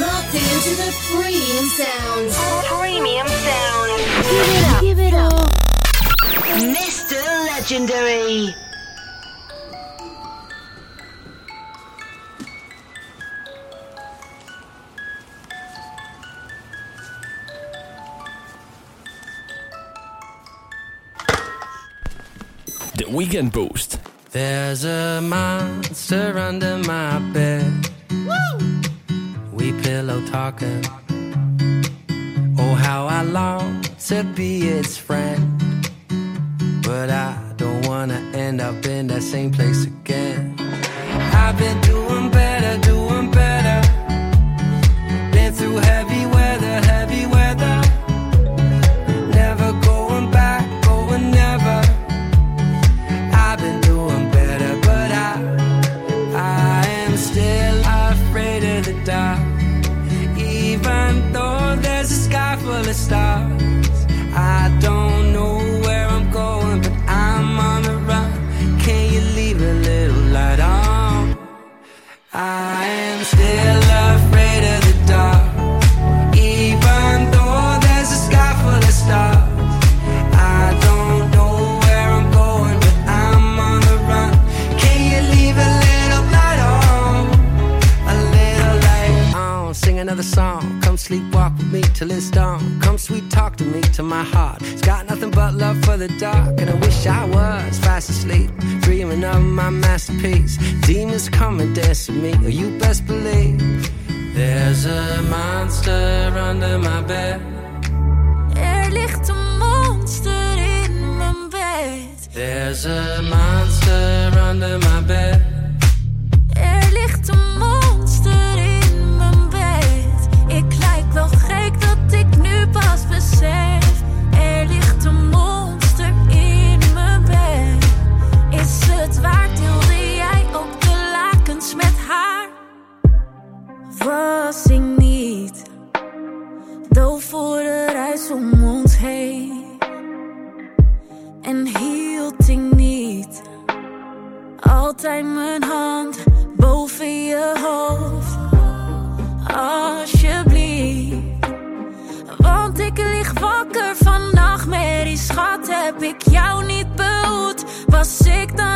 Locked into the premium sound. Premium sound. Give it up. Give it up. Mr. Legendary. The Weekend Boost. There's a monster under my bed. Woo! pillow talking. Oh, how I long to be its friend. But I don't wanna end up in that same place again. I've been doing till it's dawn. Come sweet talk to me, to my heart. It's got nothing but love for the dark, and I wish I was fast asleep, dreaming of my masterpiece. Demons come and dance with me, or you best believe. There's a monster under my bed. Er ligt een monster in mijn bed. There's a monster under my bed. was ik niet. Doof voor de reis om ons heen. En hield ik niet. Altijd mijn hand boven je hoofd. Alsjeblieft. Want ik lig wakker van nachtmerrie. Schat, heb ik jou niet behoed? Was ik dan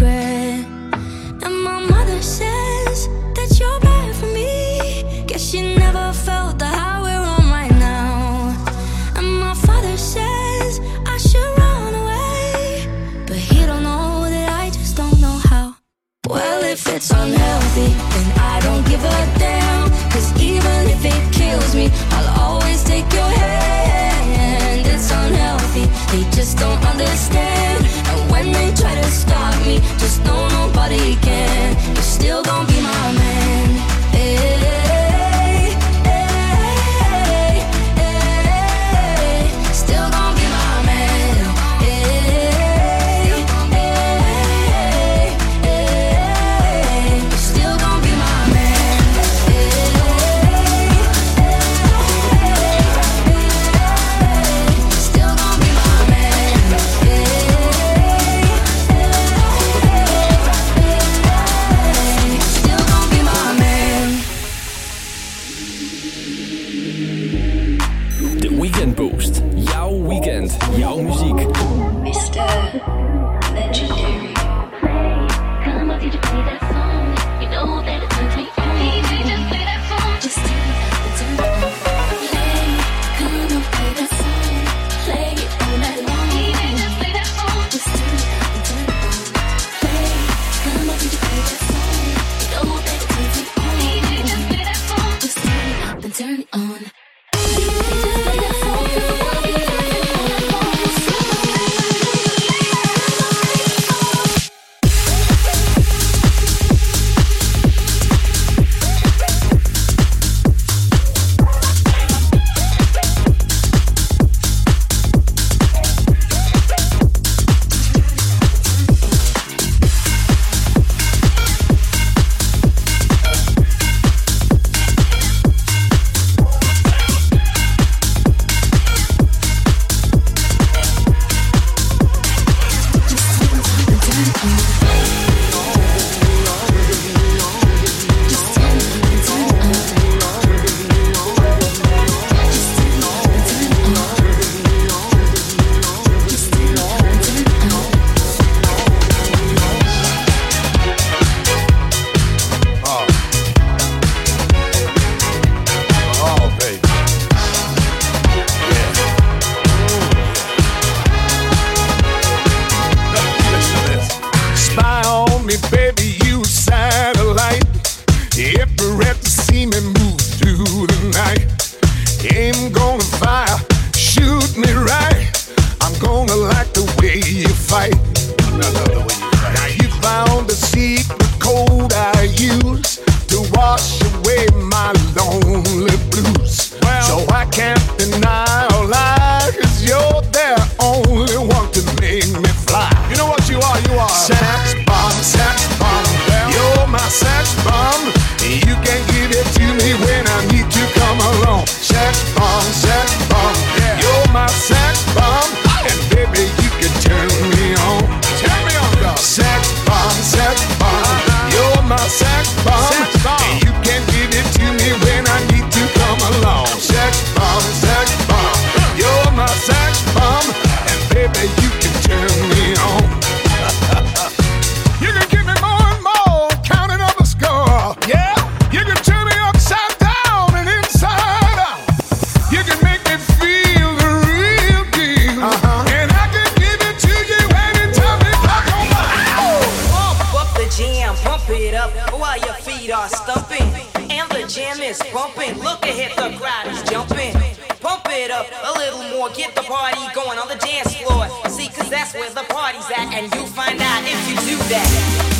Look ahead, the crowd is jumping. Pump it up a little more, get the party going on the dance floor. See, cause that's where the party's at, and you find out if you do that.